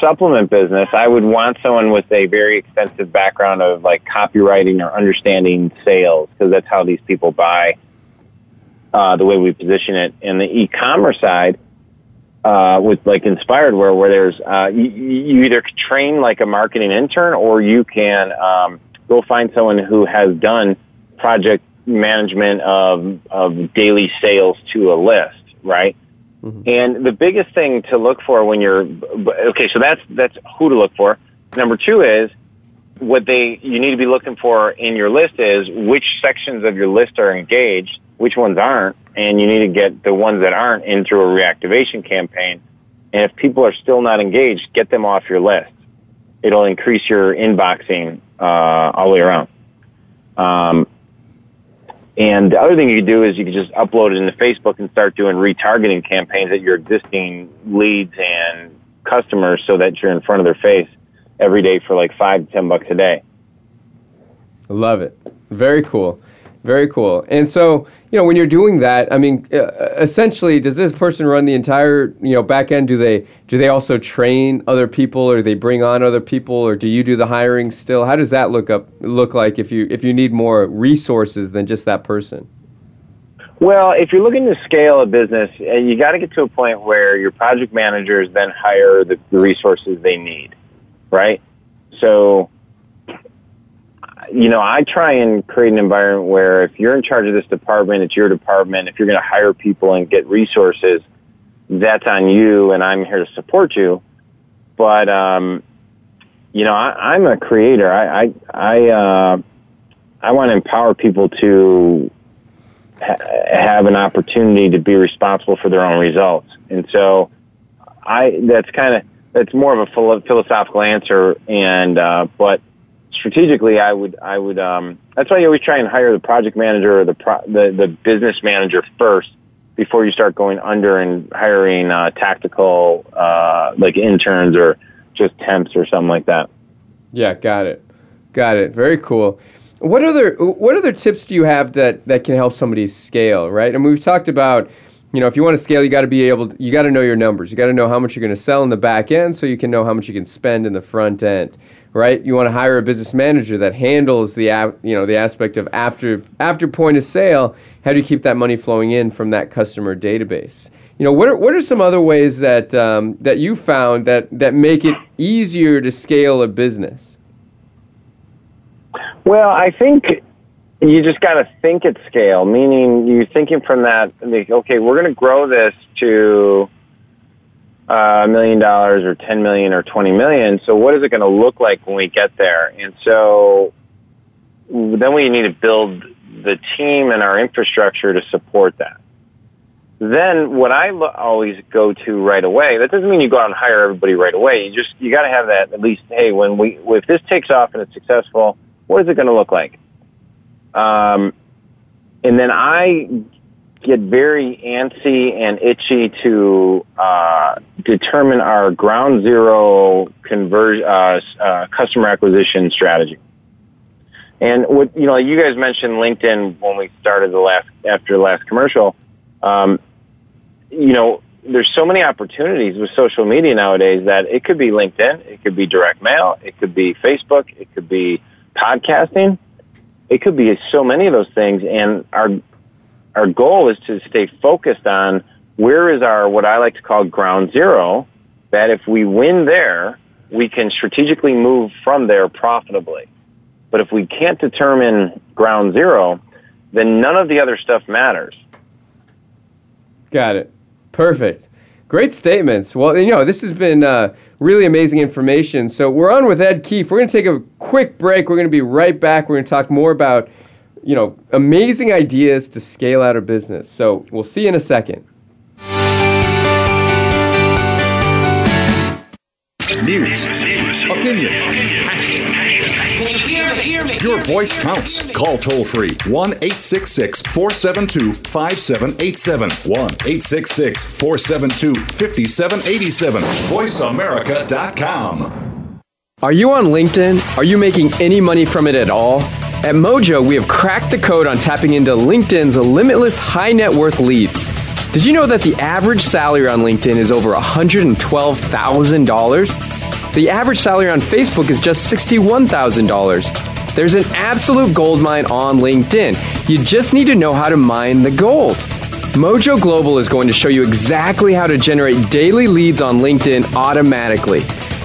Speaker 4: supplement business, I would want someone with a very extensive background of like copywriting or understanding sales because that's how these people buy uh, the way we position it. In the e-commerce side, uh, with like Inspired Wear where there's uh, you, you either train like a marketing intern or you can um, go find someone who has done project management of of daily sales to a list, right? Mm-hmm. And the biggest thing to look for when you're okay, so that's that's who to look for. Number two is what they you need to be looking for in your list is which sections of your list are engaged which ones aren't, and you need to get the ones that aren't in through a reactivation campaign. And if people are still not engaged, get them off your list. It'll increase your inboxing uh, all the way around. Um, and the other thing you can do is you can just upload it into Facebook and start doing retargeting campaigns at your existing leads and customers so that you're in front of their face every day for like five to ten bucks a day.
Speaker 2: Love it. Very cool. Very cool. And so, you know, when you're doing that, I mean, uh, essentially, does this person run the entire, you know, back end? Do they do they also train other people, or they bring on other people, or do you do the hiring still? How does that look up look like if you if you need more resources than just that person?
Speaker 4: Well, if you're looking to scale a business, you got to get to a point where your project managers then hire the, the resources they need, right? So you know, I try and create an environment where if you're in charge of this department, it's your department. If you're going to hire people and get resources, that's on you, and I'm here to support you. But um, you know, I, I'm a creator. I I I, uh, I want to empower people to ha- have an opportunity to be responsible for their own results, and so I that's kind of that's more of a philosophical answer, and uh, but strategically, I would, I would. Um, that's why you always try and hire the project manager or the pro, the, the business manager first before you start going under and hiring uh, tactical uh, like interns or just temps or something like that.
Speaker 2: Yeah, got it, got it. Very cool. What other what other tips do you have that that can help somebody scale? Right, and we've talked about. You know, if you want to scale, you got to be able. To, you got to know your numbers. You got to know how much you're going to sell in the back end, so you can know how much you can spend in the front end right? You want to hire a business manager that handles the you know the aspect of after after point of sale. How do you keep that money flowing in from that customer database? You know, what are, what are some other ways that um, that you found that that make it easier to scale a business?
Speaker 4: Well, I think you just got to think at scale, meaning you're thinking from that. okay, we're going to grow this to uh, a million dollars or 10 million or 20 million. So what is it going to look like when we get there? And so then we need to build the team and our infrastructure to support that. Then what I lo- always go to right away, that doesn't mean you go out and hire everybody right away. You just, you got to have that at least, hey, when we, if this takes off and it's successful, what is it going to look like? Um, and then I get very antsy and itchy to uh, determine our ground zero conversion uh, uh, customer acquisition strategy. And what you know, you guys mentioned LinkedIn when we started the last after the last commercial. Um, you know, there's so many opportunities with social media nowadays that it could be LinkedIn, it could be direct mail, it could be Facebook, it could be podcasting it could be so many of those things and our our goal is to stay focused on where is our, what I like to call ground zero, that if we win there, we can strategically move from there profitably. But if we can't determine ground zero, then none of the other stuff matters.
Speaker 2: Got it. Perfect. Great statements. Well, you know, this has been uh, really amazing information. So we're on with Ed O'Keefe. We're going to take a quick break. We're going to be right back. We're going to talk more about you know, amazing ideas to scale out a business. So we'll see you in a second.
Speaker 1: News, opinion, passion. Your voice counts. Call toll free 1 866 472 5787. 1 866 472 5787. VoiceAmerica.com.
Speaker 2: Are you on LinkedIn? Are you making any money from it at all? At Mojo, we have cracked the code on tapping into LinkedIn's limitless high net worth leads. Did you know that the average salary on LinkedIn is over $112,000? The average salary on Facebook is just $61,000. There's an absolute gold mine on LinkedIn. You just need to know how to mine the gold. Mojo Global is going to show you exactly how to generate daily leads on LinkedIn automatically.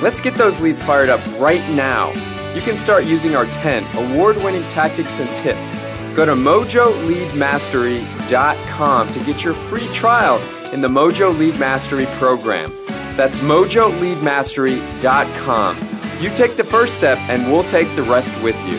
Speaker 2: Let's get those leads fired up right now. You can start using our 10 award winning tactics and tips. Go to mojoleadmastery.com to get your free trial in the Mojo Lead Mastery program. That's mojoleadmastery.com. You take the first step, and we'll take the rest with you.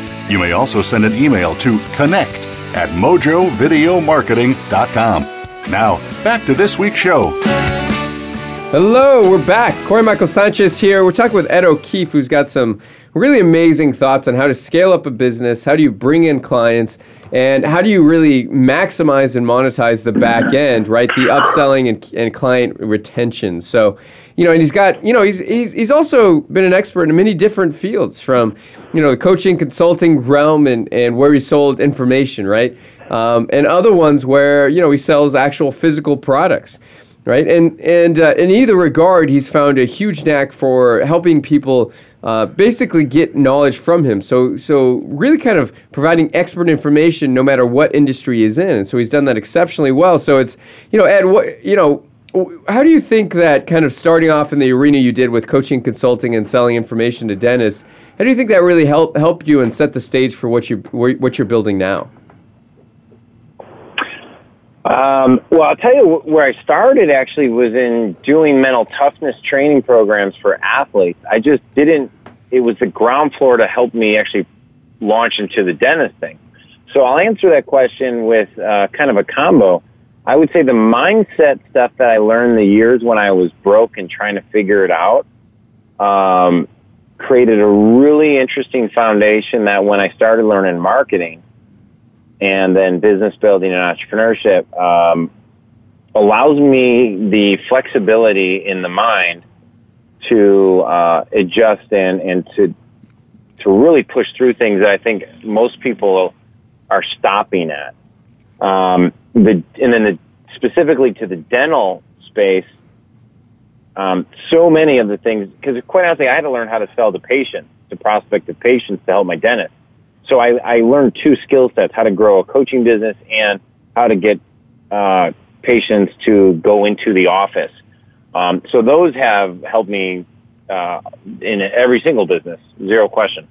Speaker 1: you may also send an email to connect at mojovideomarketing.com. Now, back to this week's show.
Speaker 2: Hello, we're back. Corey Michael Sanchez here. We're talking with Ed O'Keefe, who's got some really amazing thoughts on how to scale up a business, how do you bring in clients, and how do you really maximize and monetize the back end, right? The upselling and, and client retention. So, you know, and he's got, you know, he's, he's, he's also been an expert in many different fields from, you know, the coaching, consulting realm and, and where he sold information, right? Um, and other ones where, you know, he sells actual physical products right? And and uh, in either regard, he's found a huge knack for helping people uh, basically get knowledge from him. So so really kind of providing expert information no matter what industry he's in. And so he's done that exceptionally well. So it's you know Ed, what you know how do you think that kind of starting off in the arena you did with coaching, consulting, and selling information to dentists? How do you think that really helped helped you and set the stage for what you what you're building now?
Speaker 4: Um, well, I'll tell you where I started actually was in doing mental toughness training programs for athletes. I just didn't. It was the ground floor to help me actually launch into the dentist thing. So I'll answer that question with uh, kind of a combo. I would say the mindset stuff that I learned the years when I was broke and trying to figure it out um, created a really interesting foundation that when I started learning marketing and then business building and entrepreneurship um, allows me the flexibility in the mind to uh, adjust and, and to to really push through things that I think most people are stopping at. Um, the, and then the, specifically to the dental space, um, so many of the things, because quite honestly, I had to learn how to sell to patients, to prospect to patients to help my dentist. So I, I learned two skill sets, how to grow a coaching business and how to get uh, patients to go into the office. Um, so those have helped me uh, in every single business, zero question.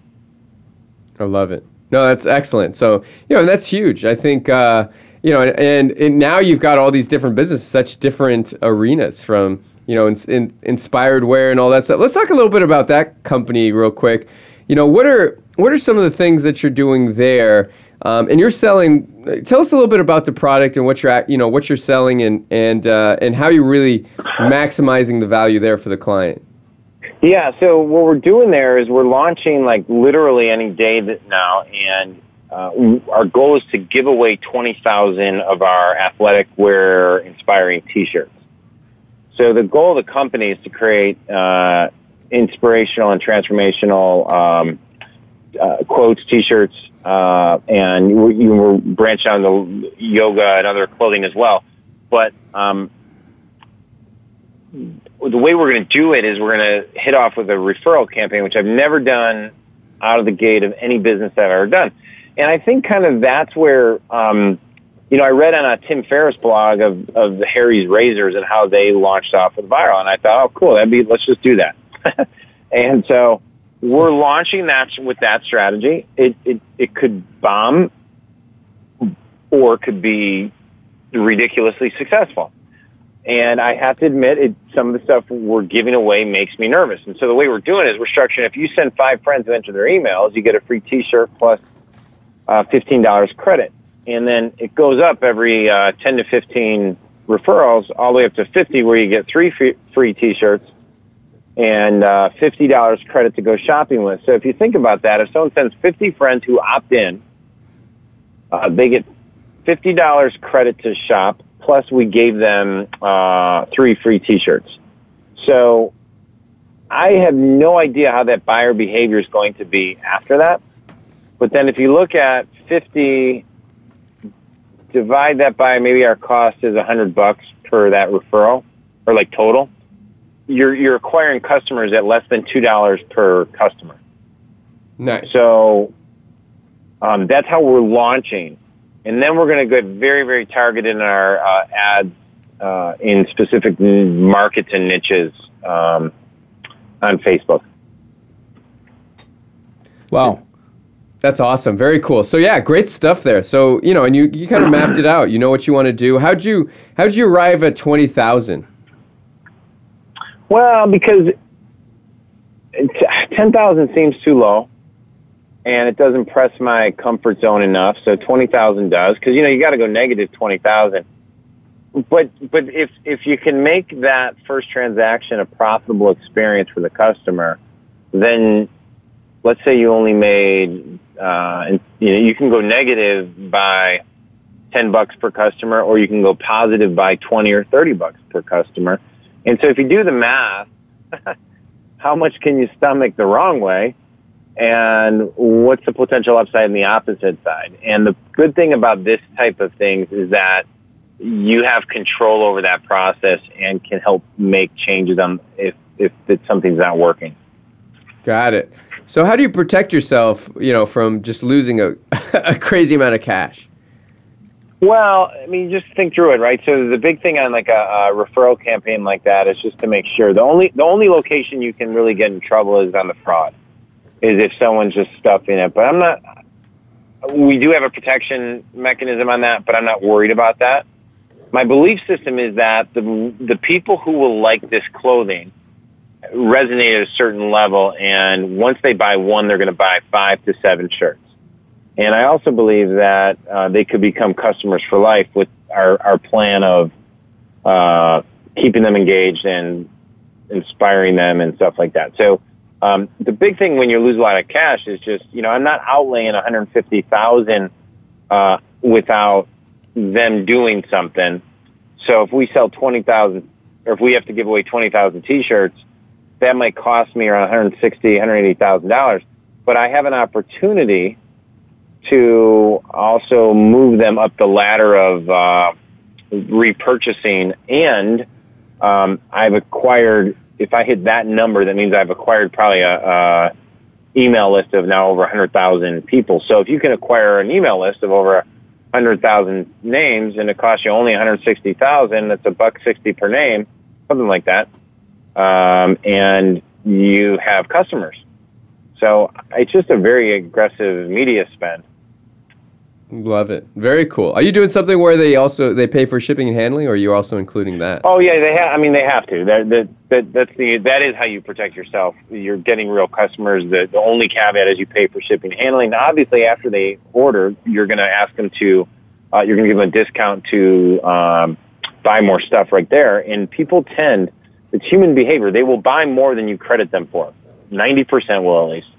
Speaker 2: I love it. No, that's excellent. So, you know, that's huge. I think, uh, you know, and, and now you've got all these different businesses, such different arenas from, you know, in, in, inspired wear and all that stuff. Let's talk a little bit about that company real quick. You know, what are what are some of the things that you're doing there? Um, and you're selling. Uh, tell us a little bit about the product and what you're you know what you're selling and and uh, and how you're really maximizing the value there for the client.
Speaker 4: Yeah, so what we're doing there is we're launching like literally any day that now, and uh, our goal is to give away 20,000 of our athletic wear inspiring t-shirts. So the goal of the company is to create uh, inspirational and transformational um, uh, quotes, t-shirts, uh, and we're branching out into yoga and other clothing as well. But um, the way we're going to do it is we're going to hit off with a referral campaign, which I've never done out of the gate of any business I've ever done. And I think kind of that's where, um, you know, I read on a Tim Ferriss blog of, of the Harry's Razors and how they launched off with viral. And I thought, oh, cool, that'd be, let's just do that. and so we're launching that with that strategy. It, it, it could bomb or it could be ridiculously successful. And I have to admit, it, some of the stuff we're giving away makes me nervous. And so the way we're doing it is we're structuring. If you send five friends and enter their emails, you get a free T-shirt plus uh, fifteen dollars credit, and then it goes up every uh, ten to fifteen referrals, all the way up to fifty, where you get three free, T-shirts and uh, fifty dollars credit to go shopping with. So if you think about that, if someone sends fifty friends who opt in, uh, they get fifty dollars credit to shop Plus, we gave them uh, three free T-shirts. So I have no idea how that buyer behavior is going to be after that. But then, if you look at 50, divide that by maybe our cost is 100 bucks per that referral, or like total. You're you're acquiring customers at less than two dollars per customer. Nice. So um, that's how we're launching and then we're going to get very, very targeted in our uh, ads uh, in specific markets and niches um, on Facebook.
Speaker 2: Wow. That's awesome. Very cool. So yeah, great stuff there. So, you know, and you, you kind of mapped it out. You know what you want to do. How'd you how'd you arrive at twenty thousand?
Speaker 4: Well, because ten thousand seems too low and it doesn't press my comfort zone enough. So 20,000 does because you know you got to go negative 20,000. But but if if you can make that first transaction a profitable experience for the customer, then let's say you only made uh, and, you know you can go negative by 10 bucks per customer or you can go positive by 20 or 30 bucks per customer. And so if you do the math, how much can you stomach the wrong way? and what's the potential upside and the opposite side? And the good thing about this type of things is that you have control over that process and can help make changes on if if something's not working.
Speaker 2: Got it. So how do you protect yourself, you know, from just losing a, a crazy amount of cash?
Speaker 4: Well, I mean, just think through it, right? So the big thing on like a, a, referral campaign like that is just to make sure the only the only location you can really get in trouble is on the fraud is if someone's just stuffing it. But I'm not. We do have a protection mechanism on that, but I'm not worried about that. My belief system is that the the people who will like this clothing resonate at a certain level, and once they buy one, they're going to buy five to seven shirts. And I also believe that uh, they could become customers for life with our our plan of uh, keeping them engaged and inspiring them and stuff like that. So um, the big thing when you lose a lot of cash is just, you know, I'm not outlaying 150,000 uh, without them doing something. So if we sell 20,000 or if we have to give away 20,000 t-shirts, that might cost me around 160, 180,000 dollars. But I have an opportunity to also move them up the ladder of uh, repurchasing, and um, I've acquired if I hit that number, that means I've acquired probably a, a email list of now over 100,000 people. So if you can acquire an email list of over 100,000 names and it costs you only 160,000, that's a buck 60 per name, something like that. Um, and you have customers. So it's just a very aggressive media spend.
Speaker 2: Love it. Very cool. Are you doing something where they also they pay for shipping and handling, or are you also including that?
Speaker 4: Oh yeah, they have. I mean, they have to. That, that, that's the that is how you protect yourself. You're getting real customers. The the only caveat is you pay for shipping and handling. obviously, after they order, you're going to ask them to, uh, you're going to give them a discount to um, buy more stuff right there. And people tend, it's human behavior. They will buy more than you credit them for. Ninety percent will at least.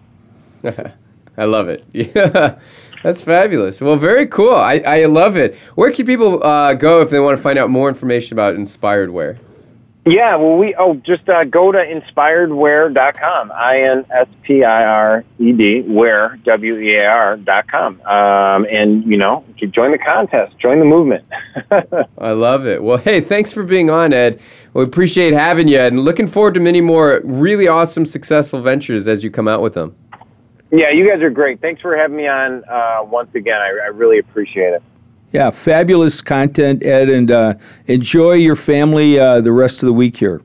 Speaker 2: I love it. Yeah. That's fabulous. Well, very cool. I, I love it. Where can people uh, go if they want to find out more information about Inspired Wear?
Speaker 4: Yeah, well, we, oh, just uh, go to inspiredwear.com, I-N-S-P-I-R-E-D, wear, W-E-A-R, dot com. Um, and, you know, join the contest, join the movement. I
Speaker 2: love it. Well, hey, thanks for being on, Ed. We appreciate having you, and looking forward to many more really awesome, successful ventures as you come out with them.
Speaker 4: Yeah, you guys are great. Thanks for having me on uh, once again. I, I, really appreciate it.
Speaker 3: Yeah, fabulous content, Ed, and uh, enjoy your family uh, the rest of the week here.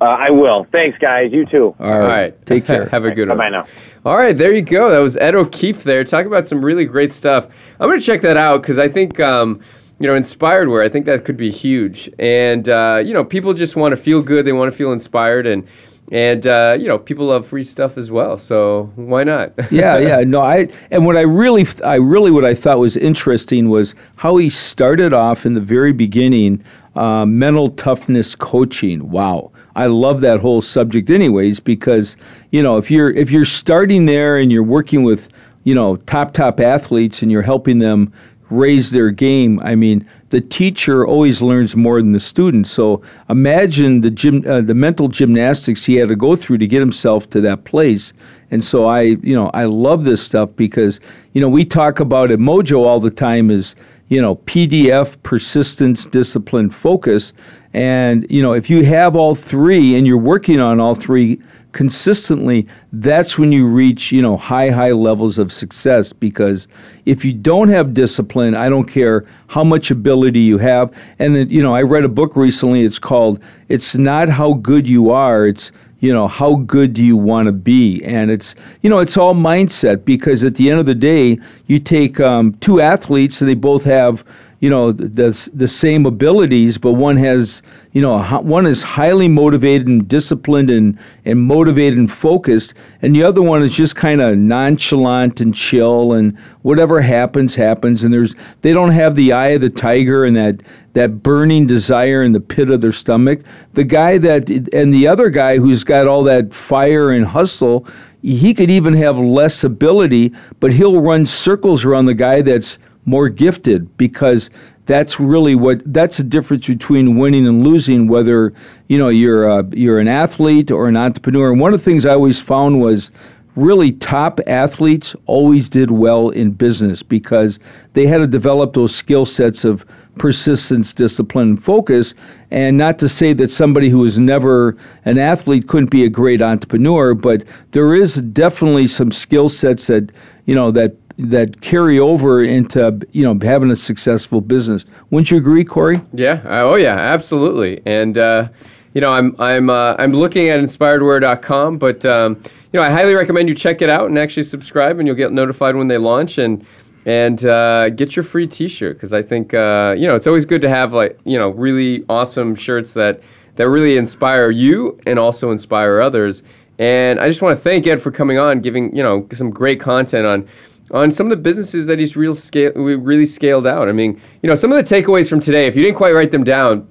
Speaker 4: Uh, I will. Thanks, guys. You too. All right.
Speaker 3: All right. Take care.
Speaker 2: Have a good
Speaker 3: one.
Speaker 2: Bye
Speaker 3: now.
Speaker 2: All right, there you go. That was Ed O'Keefe there. Talk about some really great stuff. I'm going to check that out because I think. Um, you know, inspired wear. I think that could be huge. And, uh, you know, people just want to feel good. They want to feel inspired. And and uh, you know people love free stuff as well so why not
Speaker 3: yeah yeah no i and what i really i really what i thought was interesting was how he started off in the very beginning uh, mental toughness coaching wow i love that whole subject anyways because you know if you're if you're starting there and you're working with you know top top athletes and you're helping them raise their game. I mean, the teacher always learns more than the student. So imagine the gym, uh, the mental gymnastics he had to go through to get himself to that place. And so I, you know, I love this stuff because you know we talk about it. Mojo all the time is you know PDF, persistence, discipline, focus. And you know if you have all three and you're working on all three consistently, that's when you reach, you know, high, high levels of success because if you don't have discipline, I don't care how much ability you have. And, it, you know, I read a book recently, it's called It's Not How Good You Are, it's you know how good do you want to be and it's you know it's all mindset because at the end of the day you take um, two athletes and they both have you know the the same abilities, but one has you know one is highly motivated and disciplined and and motivated and focused, and the other one is just kind of nonchalant and chill and whatever happens happens. And there's they don't have the eye of the tiger and that that burning desire in the pit of their stomach. The guy that and the other guy who's got all that fire and hustle, he could even have less ability, but he'll run circles around the guy that's more gifted because that's really what that's the difference between winning and losing whether you know you're a, uh, you're an athlete or an entrepreneur and one of the things i always found was really top athletes always did well in business because they had to develop those skill sets of persistence, discipline, and focus. And not to say that somebody who was never an athlete couldn't be a great entrepreneur, but there is definitely some skill sets that you know that that carry over into you know having a successful business. Wouldn't you agree, Corey?
Speaker 2: Yeah. oh yeah. Absolutely. And uh, you know, I'm I'm uh, I'm looking at inspiredwear.com, but um, you know, I highly recommend you check it out and actually subscribe, and you'll get notified when they launch and and uh, get your free T-shirt because I think uh, you know it's always good to have like you know really awesome shirts that that really inspire you and also inspire others. And I just want to thank Ed for coming on, giving you know some great content on on some of the businesses that he's real scale, we really scaled out. I mean, you know, some of the takeaways from today, if you didn't quite write them down,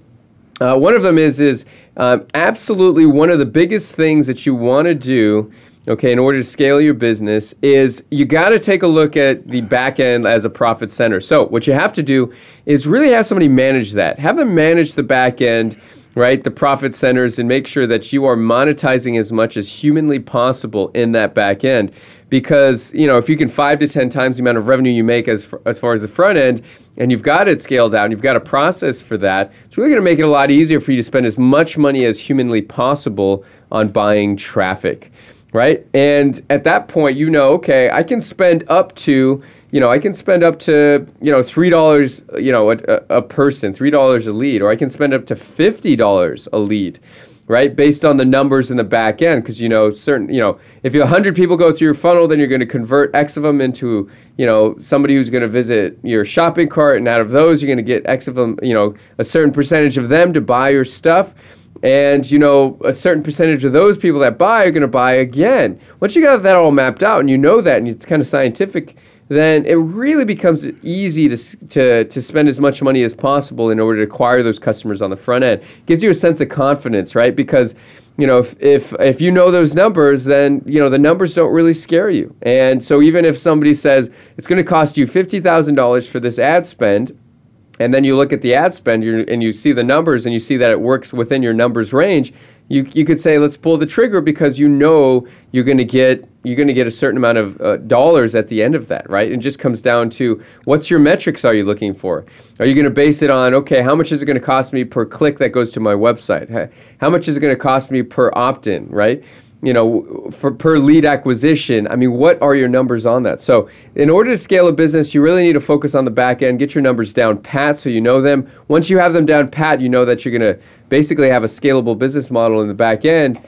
Speaker 2: uh, one of them is is uh, absolutely one of the biggest things that you want to do. Okay, in order to scale your business, is you got to take a look at the back end as a profit center. So what you have to do is really have somebody manage that. Have them manage the back end right the profit centers and make sure that you are monetizing as much as humanly possible in that back end because you know if you can five to ten times the amount of revenue you make as as far as the front end, and you've got it scaled out, and you've got a process for that, it's really going to make it a lot easier for you to spend as much money as humanly possible on buying traffic, right? And at that point, you know, okay, I can spend up to you know, I can spend up to you know three dollars, you know, a, a person, three dollars a lead, or I can spend up to fifty dollars a lead right? Based on the numbers in the back end, because you know certain, you know, if you 100 people go through your funnel, then you're going to convert X of them into, you know, somebody who's going to visit your shopping cart, and out of those, you're going to get X of them, you know, a certain percentage of them to buy your stuff. And you know, a certain percentage of those people that buy are going to buy again. Once you got that all mapped out and you know that, and it's kind of scientific, then it really becomes easy to, to, to spend as much money as possible in order to acquire those customers on the front end. Gives you a sense of confidence, right? Because you know, if, if if you know those numbers, then you know the numbers don't really scare you. And so even if somebody says it's going to cost you fifty thousand dollars for this ad spend, and then you look at the ad spend and you see the numbers and you see that it works within your numbers range, you, you could say let's pull the trigger because you know you're going to get you're going to get a certain amount of uh, dollars at the end of that right it just comes down to what's your metrics are you looking for are you going to base it on okay how much is it going to cost me per click that goes to my website how much is it going to cost me per opt-in right you know for per lead acquisition i mean what are your numbers on that so in order to scale a business you really need to focus on the back end get your numbers down pat so you know them once you have them down pat you know that you're going to basically have a scalable business model in the back end,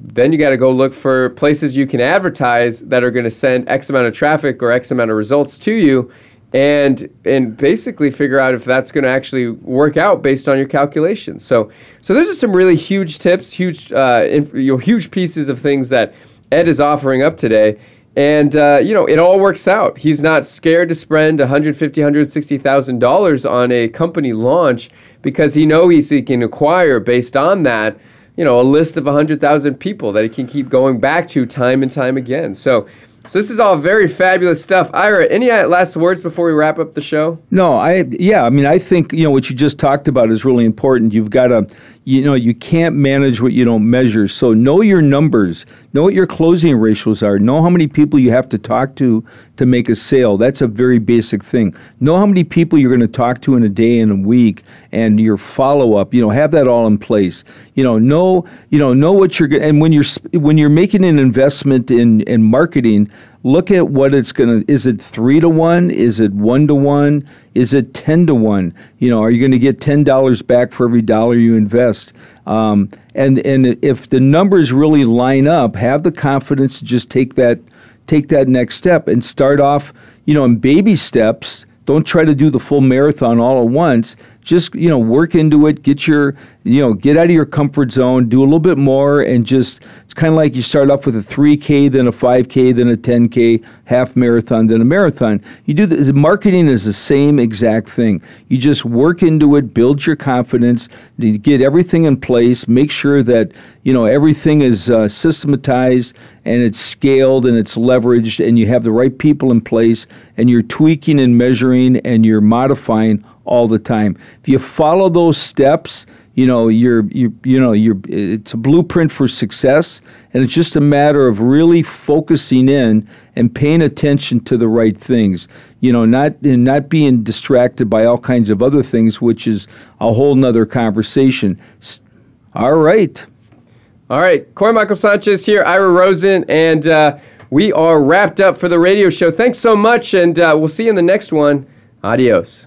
Speaker 2: then you got to go look for places you can advertise that are going to send X amount of traffic or X amount of results to you and and basically figure out if that's going to actually work out based on your calculations. So so those are some really huge tips, huge uh, inf- you know, huge pieces of things that Ed is offering up today. And, uh, you know, it all works out. He's not scared to spend $150,000, $160,000 on a company launch because he knows he can acquire, based on that, you know, a list of 100,000 people that he can keep going back to time and time again. So, so this is all very fabulous stuff. Ira, any uh, last words before we wrap up the show?
Speaker 3: No, I yeah, I mean I think, you know, what you just talked about is really important. You've got to you know you can't manage what you don't measure so know your numbers know what your closing ratios are know how many people you have to talk to to make a sale that's a very basic thing know how many people you're going to talk to in a day and a week and your follow up you know have that all in place you know know you know know what you're and when you're when you're making an investment in in marketing look at what it's going to is it 3 to 1 is it 1 to 1 is it 10 to 1 you know are you going to get $10 back for every dollar you invest um, and and if the numbers really line up have the confidence to just take that take that next step and start off you know in baby steps don't try to do the full marathon all at once just you know work into it get your you know get out of your comfort zone do a little bit more and just it's kind of like you start off with a 3k then a 5k then a 10k half marathon then a marathon you do the marketing is the same exact thing you just work into it build your confidence you get everything in place make sure that you know everything is uh, systematized and it's scaled and it's leveraged and you have the right people in place and you're tweaking and measuring and you're modifying all the time. If you follow those steps, you know you're you you know you're it's a blueprint for success, and it's just a matter of really focusing in and paying attention to the right things. You know, not and not being distracted by all kinds of other things, which is a whole nother conversation. All right.
Speaker 2: All right, Corey Michael Sanchez here, Ira Rosen, and uh, we are wrapped up for the radio show. Thanks so much, and uh, we'll see you in the next one. Adios.